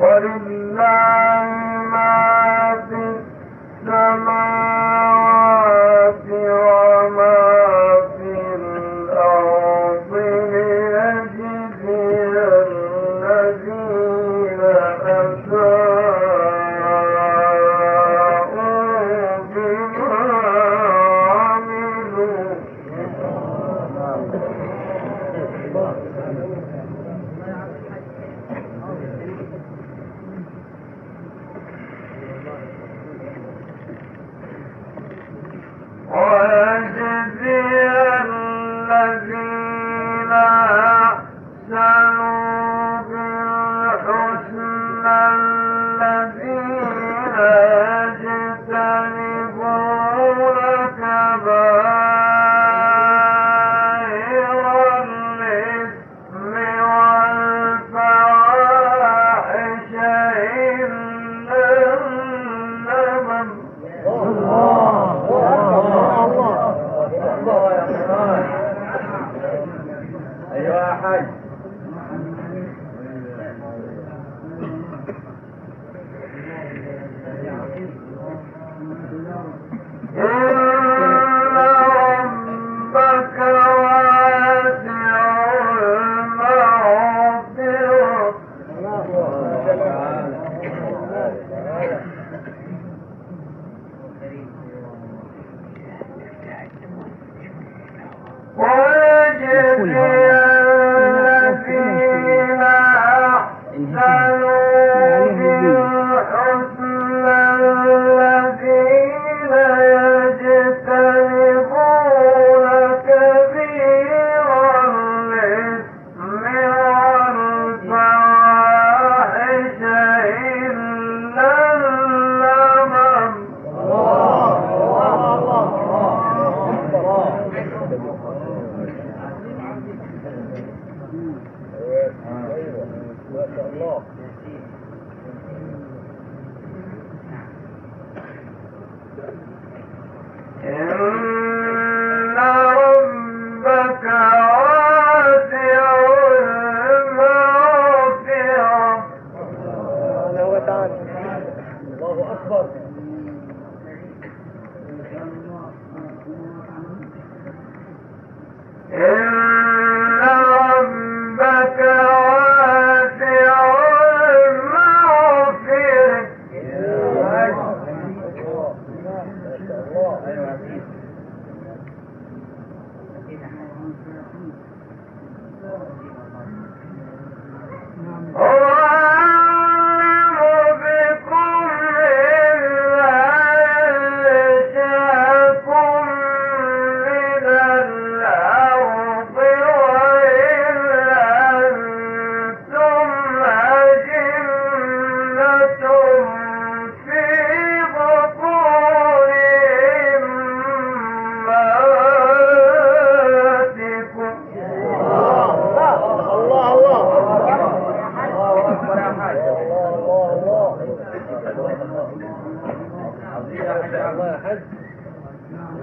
ولله ما في السماوات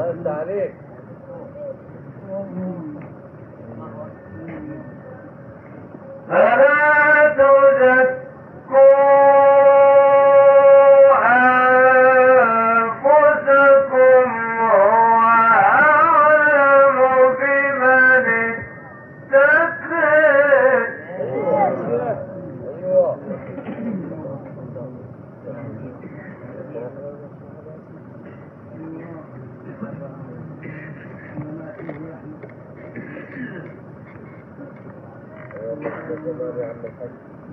الله عليك فلا توزع وجل عما خلق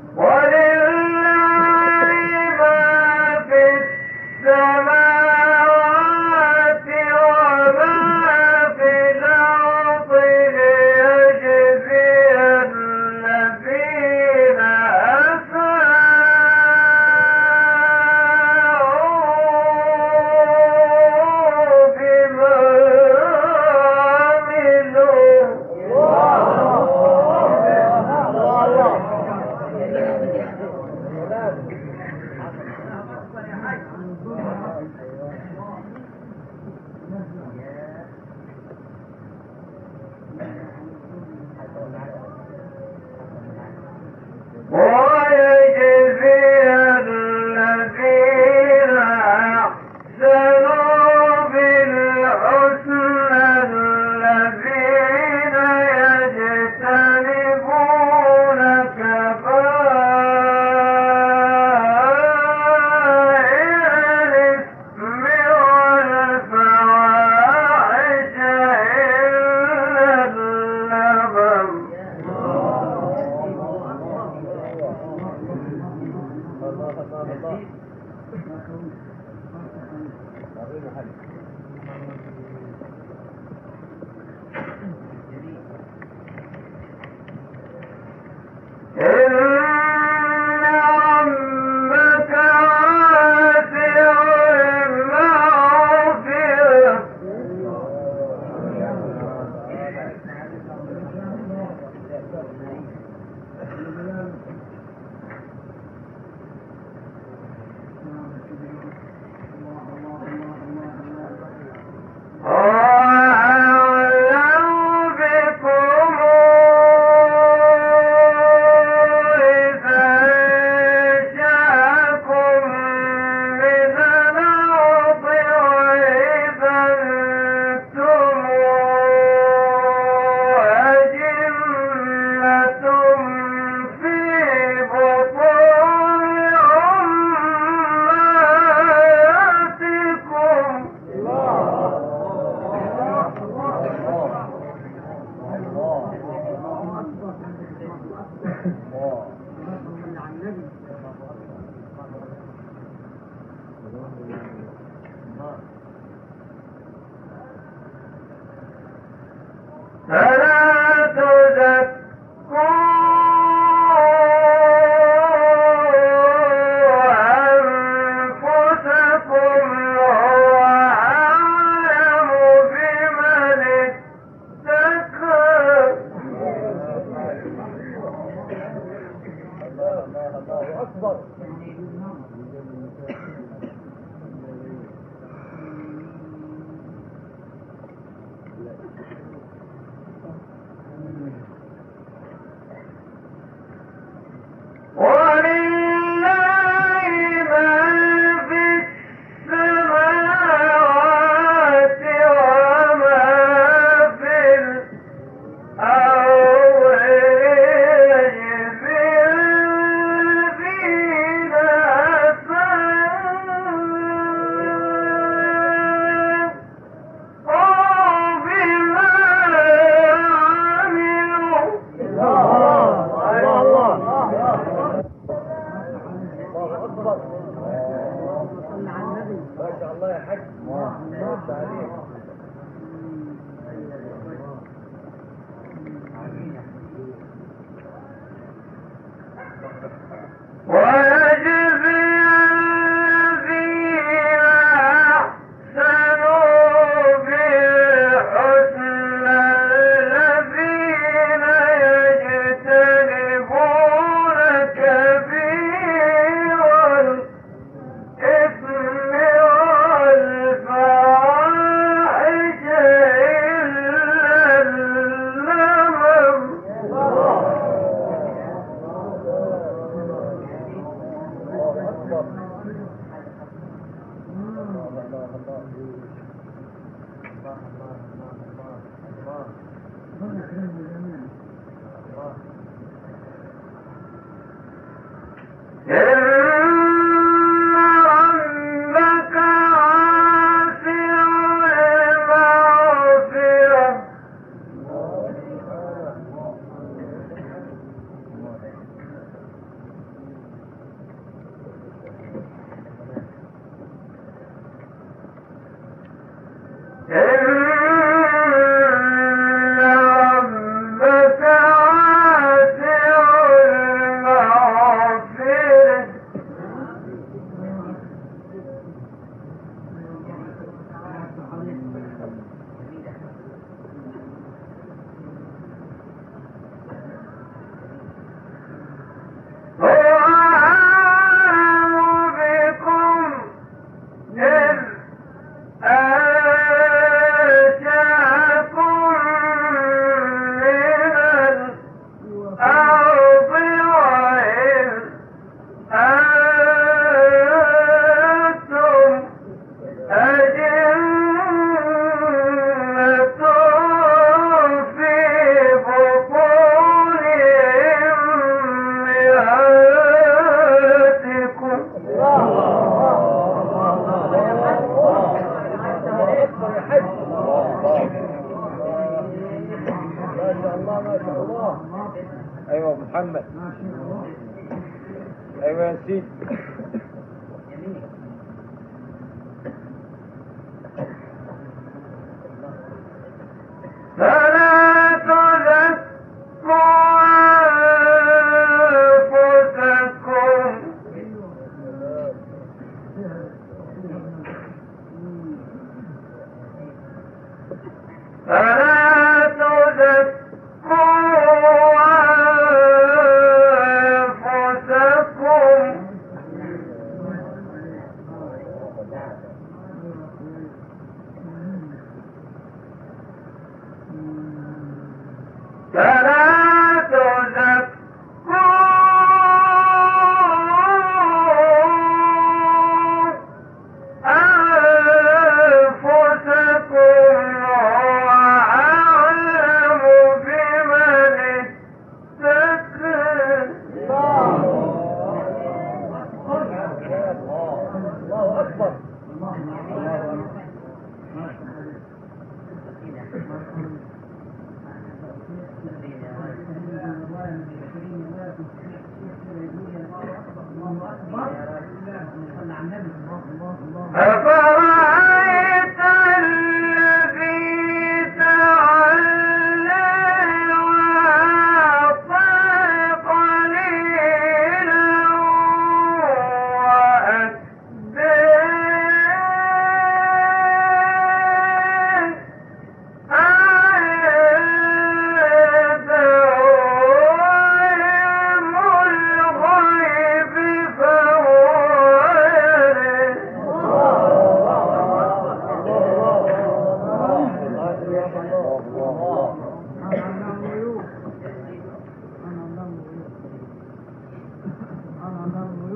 أيوه يا سيدي.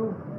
you.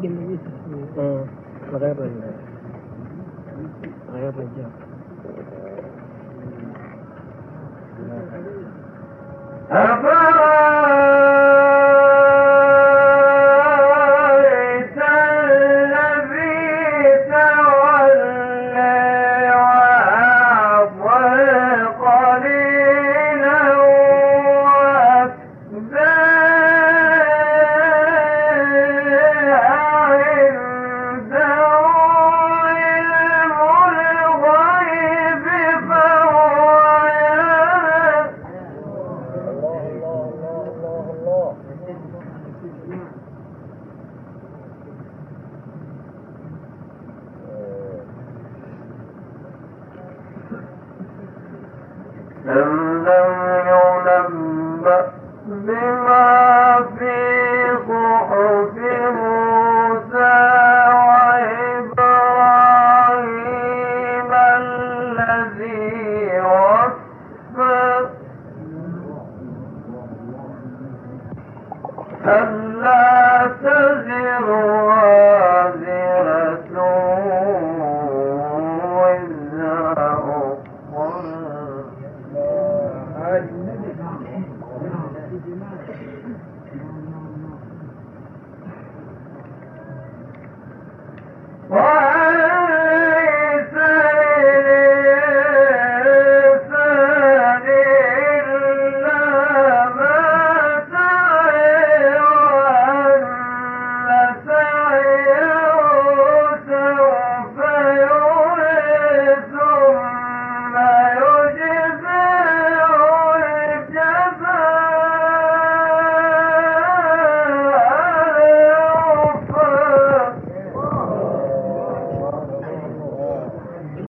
mungkin begitu. Hmm. Makanya benar. Makanya benar. Apa?